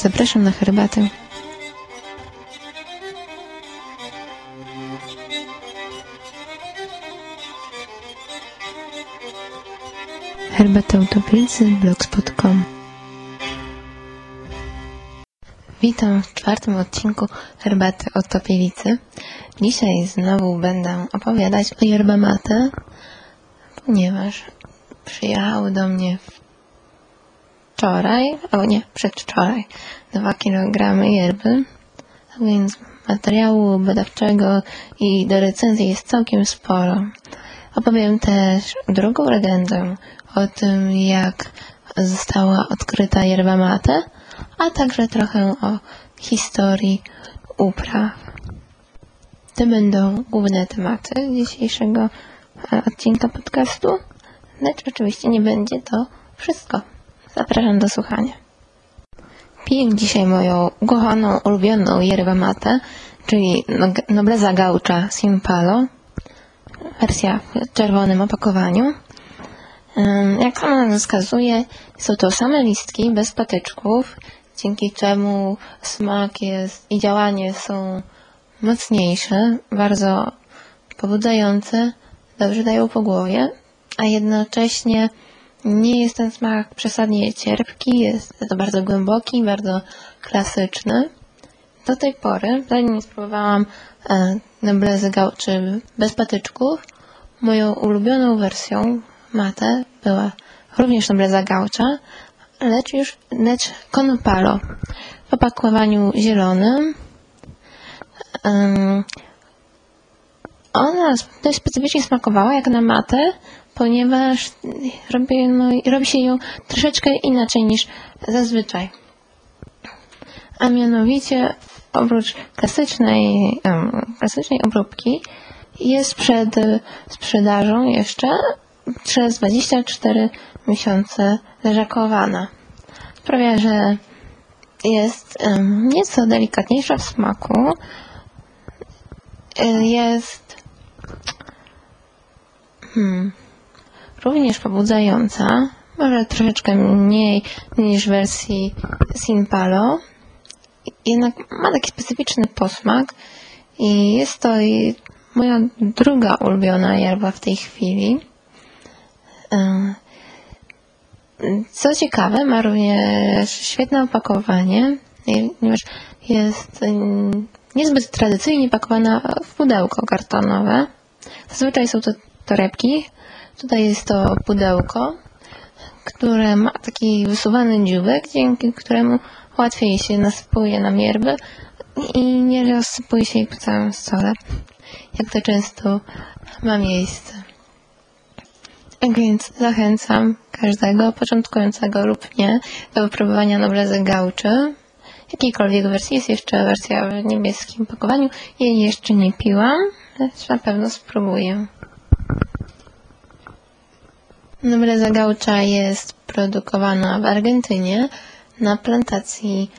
Zapraszam na herbatę. Herbata Utopicy blogspot.com Witam w czwartym odcinku Herbaty o Topielicy. Dzisiaj znowu będę opowiadać o yerba mate, ponieważ przyjechały do mnie wczoraj, albo nie, przedwczoraj, 2 kg yerby, więc materiału badawczego i do recenzji jest całkiem sporo. Opowiem też drugą legendę o tym, jak została odkryta yerba mate, a także trochę o historii upraw. To będą główne tematy dzisiejszego e, odcinka podcastu, lecz oczywiście nie będzie to wszystko. Zapraszam do słuchania. Piję dzisiaj moją ukochaną, ulubioną yerba mate, czyli Nobleza Gaucha Simpalo, wersja w czerwonym opakowaniu. Jak sama wskazuje, są to same listki bez patyczków, dzięki czemu smak jest i działanie są mocniejsze, bardzo pobudzające, dobrze dają po głowie, a jednocześnie nie jest ten smak przesadnie cierpki, jest to bardzo głęboki, bardzo klasyczny. Do tej pory, zanim spróbowałam e, Noblezy Gauczy bez patyczków, moją ulubioną wersją mate była również Nobleza Gaucza, lecz już lecz Konopalo w opakowaniu zielonym. Ona dość specyficznie smakowała jak na matę, ponieważ robi, no, robi się ją troszeczkę inaczej niż zazwyczaj. A mianowicie oprócz klasycznej, um, klasycznej obróbki jest przed sprzedażą jeszcze przez 24 miesiące leżakowana. Sprawia, że jest um, nieco delikatniejsza w smaku. Jest hmm, również pobudzająca, może troszeczkę mniej niż w wersji Simpalo. Jednak ma taki specyficzny posmak i jest to moja druga ulubiona yerba w tej chwili. Co ciekawe, ma również świetne opakowanie, ponieważ jest niezbyt tradycyjnie pakowana w pudełko kartonowe. Zazwyczaj są to torebki. Tutaj jest to pudełko, które ma taki wysuwany dziubek, dzięki któremu łatwiej się nasypuje na mierby i nie rozsypuje się jej po całym stole, jak to często ma miejsce. Więc zachęcam każdego, początkującego lub nie, do wypróbowania Noblezy Gauczy. Jakiejkolwiek wersji. Jest jeszcze wersja w niebieskim pakowaniu. Jej jeszcze nie piłam, lecz na pewno spróbuję. Nobleza Gaucha jest produkowana w Argentynie na plantacji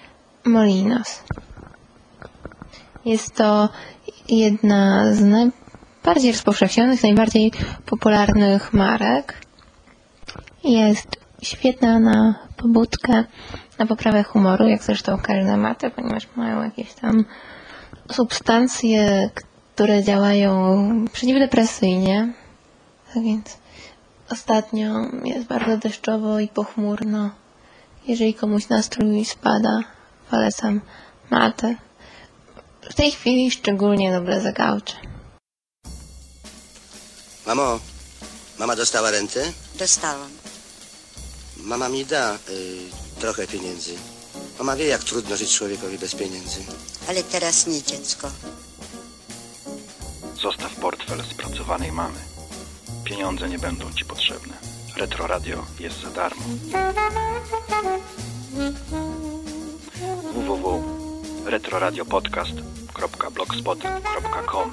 Molinos. Jest to jedna z najbardziej rozpowszechnionych, najbardziej popularnych marek. Jest świetna na pobudkę, na poprawę humoru, jak zresztą każda mate, ponieważ mają jakieś tam substancje, które działają przeciwdepresyjnie. Tak więc ostatnio jest bardzo deszczowo i pochmurno. Jeżeli komuś nastrój spada, polecam matę. W tej chwili szczególnie dobre zagałcze. Mamo, mama dostała rentę? Dostałam. Mama mi da y, trochę pieniędzy. Mama wie, jak trudno żyć człowiekowi bez pieniędzy. Ale teraz nie, dziecko. Zostaw portfel spracowanej mamy. Pieniądze nie będą ci potrzebne. Retro Radio jest za darmo. www.retroradiopodcast.blogspot.com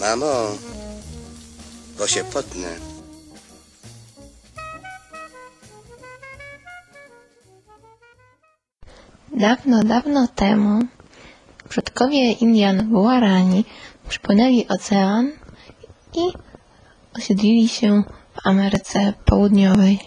Mamo, bo się potnę. Dawno, dawno temu przodkowie Indian Guarani przypłynęli ocean i osiedlili się w Ameryce Południowej.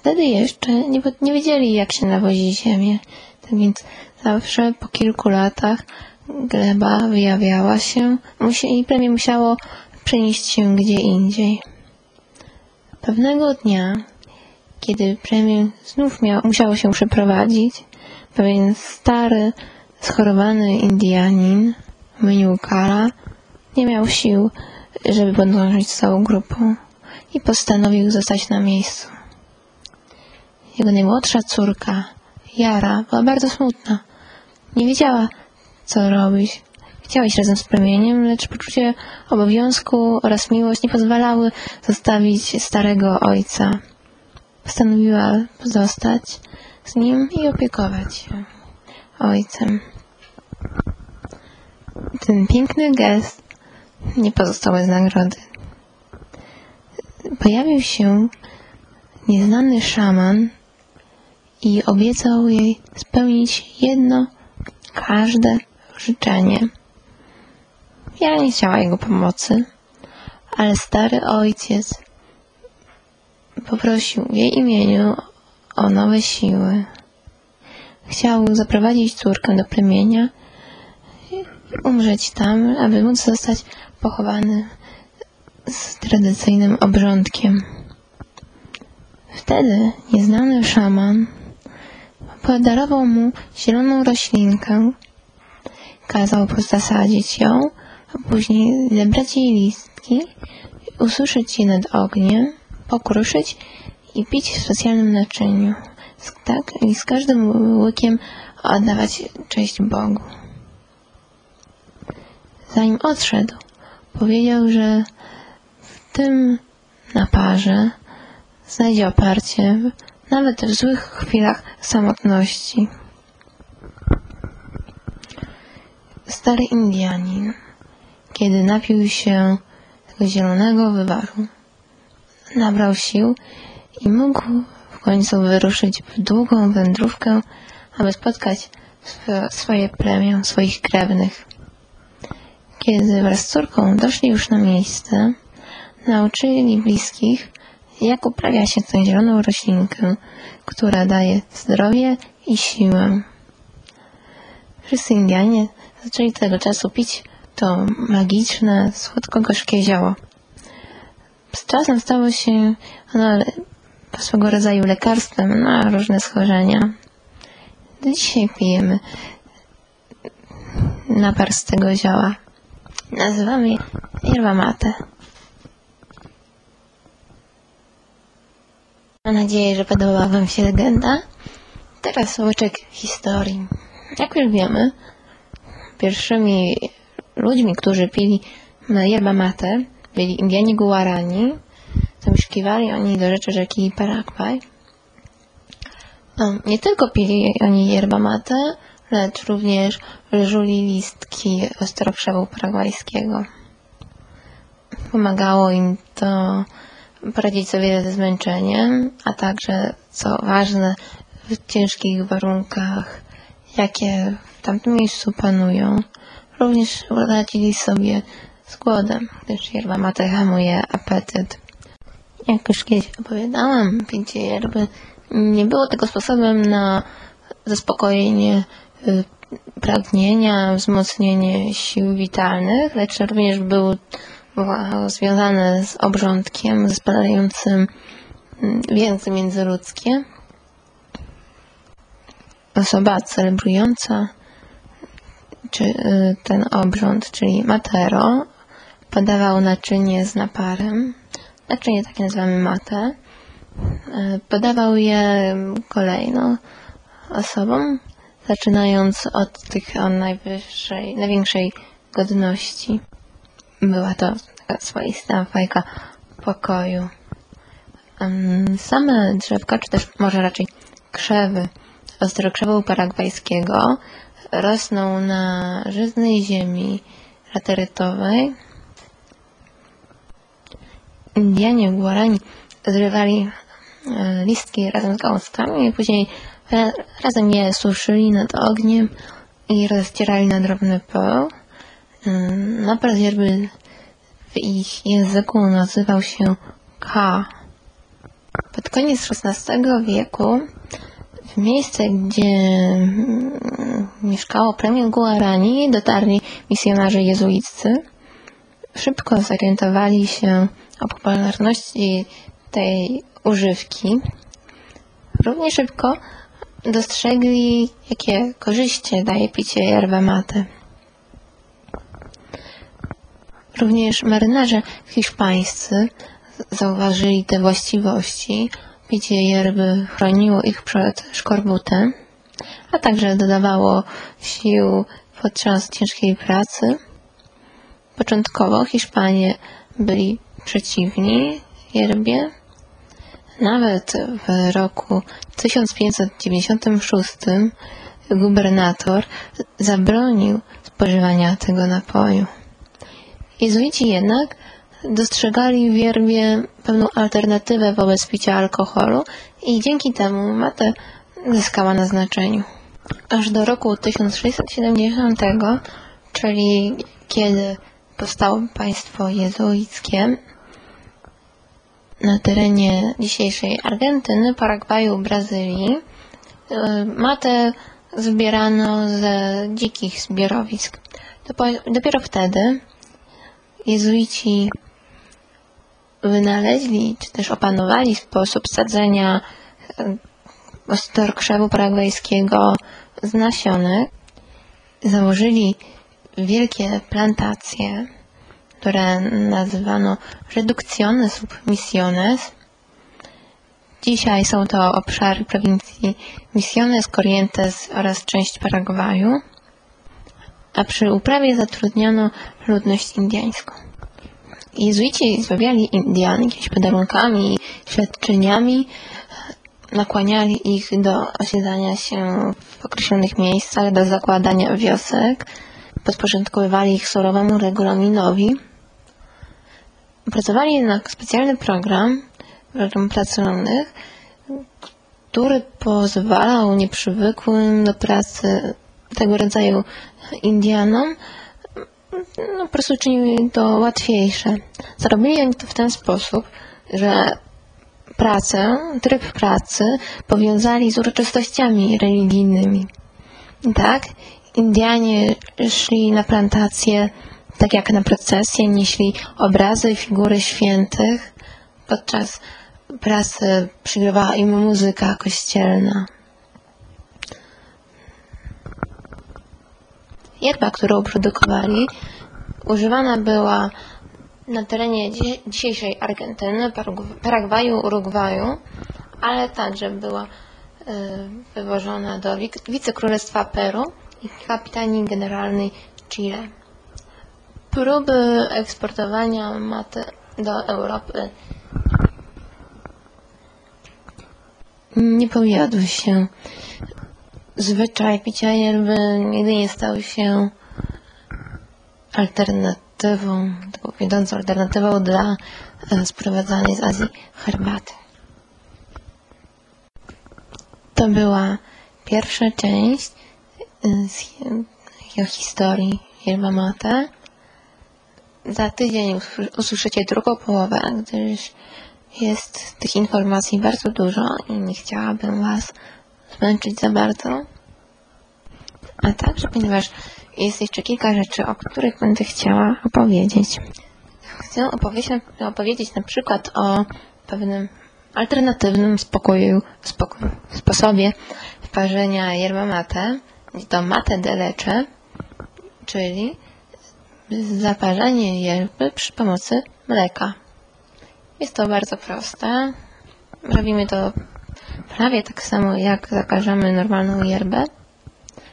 Wtedy jeszcze nie, nie wiedzieli, jak się nawozi ziemię. Tak więc zawsze po kilku latach gleba wyjawiała się i plemię musiało przenieść się gdzie indziej. Pewnego dnia, kiedy plemię znów miało, musiało się przeprowadzić, pewien stary, schorowany Indianin, Meniukara, nie miał sił, żeby podążyć z całą grupą i postanowił zostać na miejscu. Jego najmłodsza córka, Jara, była bardzo smutna. Nie wiedziała, co robić. Chciała iść razem z plemieniem, lecz poczucie obowiązku oraz miłość nie pozwalały zostawić starego ojca. Postanowiła pozostać z nim i opiekować się ojcem. Ten piękny gest nie pozostał bez nagrody. Pojawił się nieznany szaman i obiecał jej spełnić jedno, każde życzenie. Ja nie chciała jego pomocy, ale stary ojciec poprosił w jej imieniu o nowe siły. Chciał zaprowadzić córkę do plemienia i umrzeć tam, aby móc zostać pochowany z tradycyjnym obrządkiem. Wtedy nieznany szaman podarował mu zieloną roślinkę, kazał zasadzić ją, a później zebrać jej listki, ususzyć je nad ogniem, pokruszyć i pić w specjalnym naczyniu. Tak, i z każdym łykiem oddawać cześć Bogu. Zanim odszedł, powiedział, że w tym naparze znajdzie oparcie nawet w złych chwilach samotności. Stary Indianin, kiedy napił się tego zielonego wywaru, nabrał sił i mógł w końcu wyruszyć w długą wędrówkę, aby spotkać swo- swoje plemię, swoich krewnych. Kiedy wraz z córką doszli już na miejsce, nauczyli bliskich, jak uprawia się tę zieloną roślinkę, która daje zdrowie i siłę. Wszyscy Indianie zaczęli tego czasu pić to magiczne, słodko-gorzkie zioło. Z czasem stało się ono swego rodzaju lekarstwem na różne schorzenia. Do dzisiaj pijemy napar z tego zioła. Nazywamy je yerba mate. Mam nadzieję, że podobała Wam się legenda. Teraz łyczek historii. Jak już wiemy, pierwszymi ludźmi, którzy pili yerba mate, byli Indianie Guarani. Zamieszkiwali oni do rzeczy rzeki Paragwaj. Um, Nie tylko pili oni yerba mate, lecz również żuli listki ostrokrzewu paragwajskiego. Pomagało im to poradzić sobie ze zmęczeniem, a także, co ważne, w ciężkich warunkach, jakie w tamtym miejscu panują. Również radzili sobie z głodem, gdyż yerba mate hamuje apetyt. Jak już kiedyś opowiadałam, picie yerby nie było tylko sposobem na zaspokojenie pragnienia, wzmocnienie sił witalnych, lecz również był było związane z obrządkiem zespalającym mm, więzy międzyludzkie. Osoba celebrująca czy, y, ten obrząd, czyli matero, podawał naczynie z naparem. Naczynie takie nazywamy mate. Y, Podawał je kolejno osobom, zaczynając od tych o najwyższej, największej godności. Była to taka swoista fajka pokoju. Same drzewka, czy też może raczej krzewy ostrokrzewu paragwajskiego rosną na żyznej ziemi laterytowej. Indianie Guarani zrywali e, listki razem z gałązkami i później razem je suszyli nad ogniem i rozcierali na drobny pył. Ym, Napar yerby w ich języku nazywał się ka. Pod koniec XVI wieku w miejsce, gdzie mm, mieszkało plemię Guarani, dotarli misjonarze jezuiccy. Szybko zorientowali się o popularności tej używki. Równie szybko dostrzegli, jakie korzyści daje picie yerba mate. Również marynarze hiszpańscy zauważyli te właściwości. Picie yerby chroniło ich przed szkorbutem, a także dodawało sił podczas ciężkiej pracy. Początkowo Hiszpanie byli przeciwni yerbie. Nawet w roku 1596 gubernator zabronił spożywania tego napoju. Jezuici jednak dostrzegali w yerbie pewną alternatywę wobec picia alkoholu i dzięki temu mate zyskała na znaczeniu. Aż do roku 1670, czyli kiedy powstało państwo jezuickie na terenie dzisiejszej Argentyny, Paragwaju, Brazylii, matę zbierano ze dzikich zbiorowisk. Dopiero wtedy jezuici wynaleźli, czy też opanowali sposób sadzenia krzewu paragwajskiego z nasionek. Założyli wielkie plantacje, które nazywano redukcjones lub misiones. Dzisiaj są to obszary prowincji Misiones, Corrientes oraz część Paragwaju, a przy uprawie zatrudniono ludność indiańską. Jezuici zbawiali Indian jakimiś podarunkami, świadczeniami, nakłaniali ich do osiedlania się w określonych miejscach, do zakładania wiosek, podporządkowywali ich surowemu regulaminowi. Pracowali jednak specjalny program, program rolnych, który pozwalał nieprzywykłym do pracy tego rodzaju Indianom no, po prostu czynił to łatwiejsze. Zarobili oni to w ten sposób, że pracę, tryb pracy powiązali z uroczystościami religijnymi. Tak, Indianie szli na plantacje tak jak na procesję, nieśli obrazy, figury świętych. Podczas pracy przygrywała im muzyka kościelna. Yerba, którą produkowali, używana była na terenie dzisiejszej Argentyny, Paragwaju, Urugwaju, ale także była wywożona do wicekrólestwa Peru i kapitanii generalnej Chile. Próby eksportowania maty do Europy nie powiodły się. Zwyczaj picia yerby nigdy nie stał się alternatywą, taką wiodącą alternatywą dla sprowadzanej z Azji herbaty. To była pierwsza część z historii yerba mate. Za tydzień usłyszycie drugą połowę, gdyż jest tych informacji bardzo dużo i nie chciałabym Was zmęczyć za bardzo. A także, ponieważ jest jeszcze kilka rzeczy, o których będę chciała opowiedzieć. Chcę opowiedzieć, opowiedzieć na przykład o pewnym alternatywnym spokoju, spokoju, sposobie parzenia yerba mate. To mate de leche, czyli zaparzanie yerby przy pomocy mleka. Jest to bardzo proste. Robimy to prawie tak samo jak zakażamy normalną yerbę,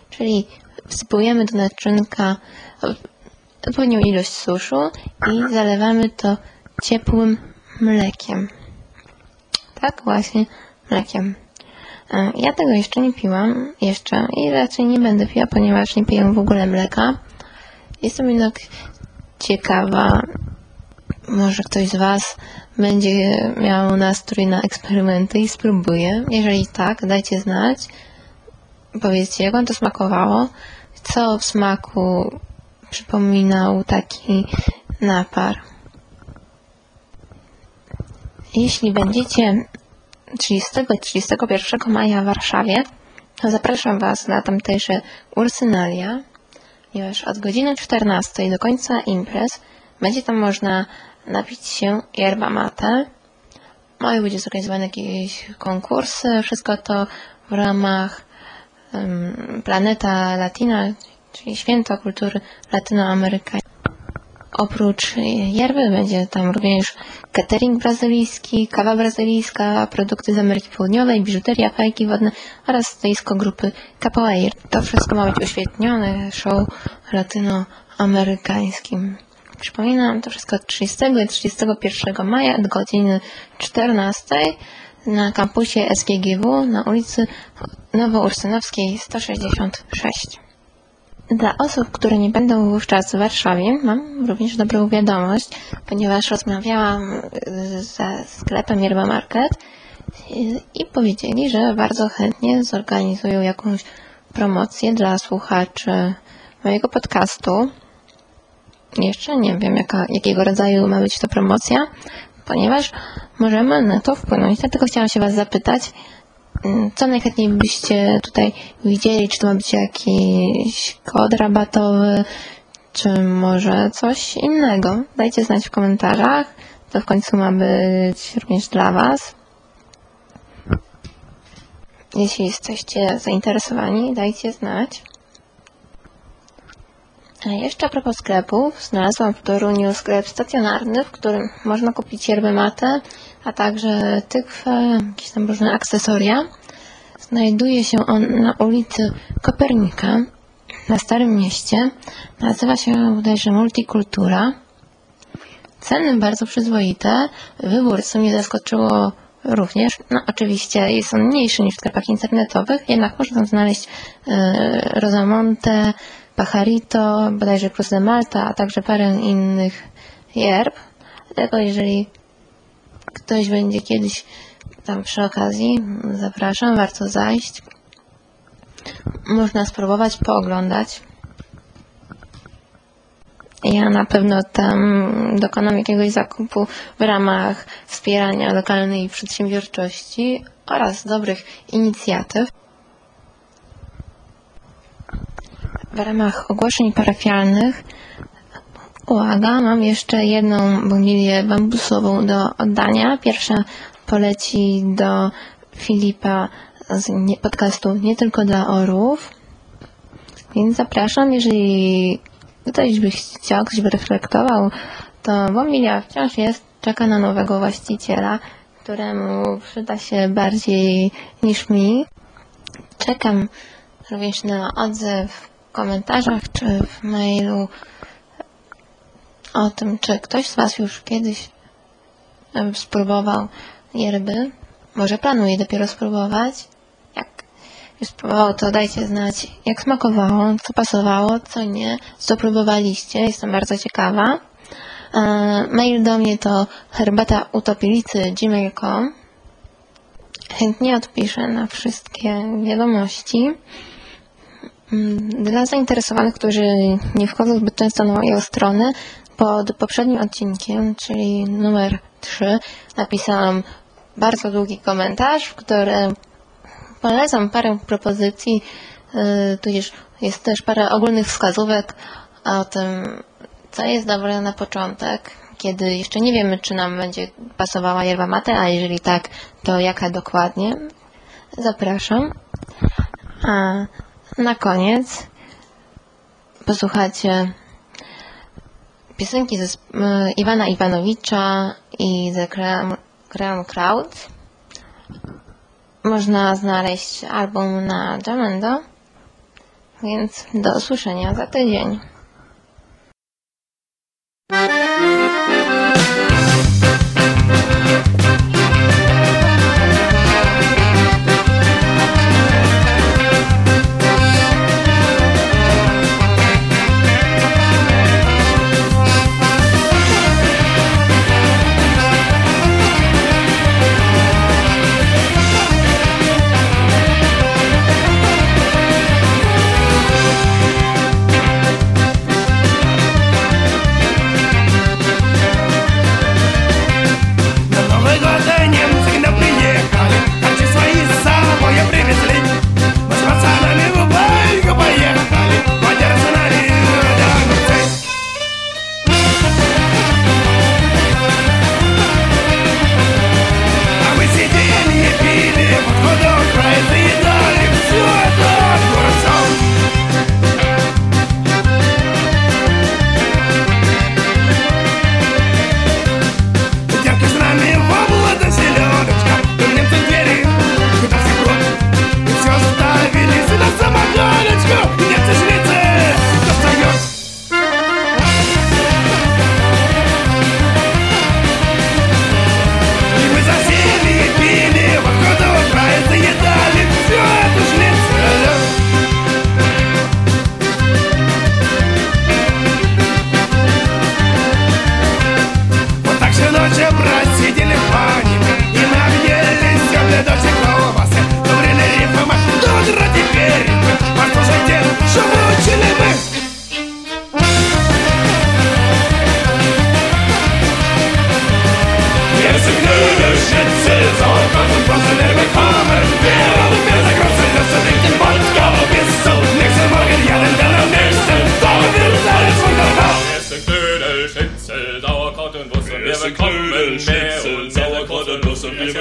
czyli wsypujemy do naczynka odpowiednią ilość suszu i zalewamy to ciepłym mlekiem. Tak właśnie, mlekiem. Ja tego jeszcze nie piłam, jeszcze i raczej nie będę piła, ponieważ nie piję w ogóle mleka. Jestem jednak ciekawa, może ktoś z Was będzie miał nastrój na eksperymenty i spróbuje. Jeżeli tak, dajcie znać. Powiedzcie, jak Wam to smakowało. Co w smaku przypominał taki napar. Jeśli będziecie 30 i 31 maja w Warszawie, to zapraszam Was na tamtejsze Ursynalia, ponieważ od godziny 14 do końca imprez będzie tam można napić się yerba mate. Mają być zorganizowane jakieś konkursy, wszystko to w ramach um, Planeta Latina, czyli Święto Kultury Latynoamerykańskiej. Oprócz yerby będzie tam również catering brazylijski, kawa brazylijska, produkty z Ameryki Południowej, biżuteria, fajki wodne oraz stoisko grupy Capoeira. To wszystko ma być oświetlone show latynoamerykańskim. Przypominam, to wszystko 30 i 31 maja od godziny 14 na kampusie SGGW na ulicy Nowoursynowskiej 166. Dla osób, które nie będą wówczas w Warszawie, mam również dobrą wiadomość, ponieważ rozmawiałam ze sklepem Yerba Market i powiedzieli, że bardzo chętnie zorganizują jakąś promocję dla słuchaczy mojego podcastu. Jeszcze nie wiem, jaka, jakiego rodzaju ma być to promocja, ponieważ możemy na to wpłynąć. Dlatego chciałam się Was zapytać, co najchętniej byście tutaj widzieli? Czy to ma być jakiś kod rabatowy, czy może coś innego? Dajcie znać w komentarzach. To w końcu ma być również dla Was. Jeśli jesteście zainteresowani, dajcie znać. Jeszcze a propos sklepów, znalazłam w Toruniu sklep stacjonarny, w którym można kupić yerbę matę, a także tykwę, jakieś tam różne akcesoria. Znajduje się on na ulicy Kopernika, na Starym Mieście. Nazywa się bodajże Multikultura. Ceny bardzo przyzwoite. Wybór, co mnie zaskoczyło również. No oczywiście jest on mniejszy niż w sklepach internetowych, jednak można znaleźć e, Rosamonte, Pajarito, bodajże Cruz de Malta, a także parę innych yerb. Dlatego jeżeli ktoś będzie kiedyś tam przy okazji, zapraszam, warto zajść. Można spróbować, pooglądać. Ja na pewno tam dokonam jakiegoś zakupu w ramach wspierania lokalnej przedsiębiorczości oraz dobrych inicjatyw. W ramach ogłoszeń parafialnych Uwaga, mam jeszcze jedną bogilię bambusową do oddania. Pierwsza poleci do Filipa z podcastu Nie tylko dla orłów. Więc zapraszam, jeżeli ktoś by chciał, ktoś by reflektował, to Bomilia wciąż jest, czeka na nowego właściciela, któremu przyda się bardziej niż mi. Czekam również na odzew komentarzach czy w mailu o tym, czy ktoś z Was już kiedyś spróbował yerby. Może planuje dopiero spróbować. Jak już spróbował, to dajcie znać, jak smakowało, co pasowało, co nie, co próbowaliście. Jestem bardzo ciekawa. E, mail do mnie to herbatautopielicy.gmail.com Chętnie odpiszę na wszystkie wiadomości. Mm, dla zainteresowanych, którzy nie wchodzą zbyt często na moją stronę, pod poprzednim odcinkiem, czyli numer 3, napisałam bardzo długi komentarz, w którym polecam parę propozycji, yy, tudzież jest też parę ogólnych wskazówek o tym, co jest dobre na początek, kiedy jeszcze nie wiemy, czy nam będzie pasowała yerba mate, a jeżeli tak, to jaka dokładnie. Zapraszam. A na koniec posłuchacie piosenki ze Iwana Iwanowicza i The Crown Crowd. Można znaleźć album na Jamendo, więc do usłyszenia za tydzień.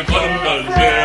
Glendale, yeah.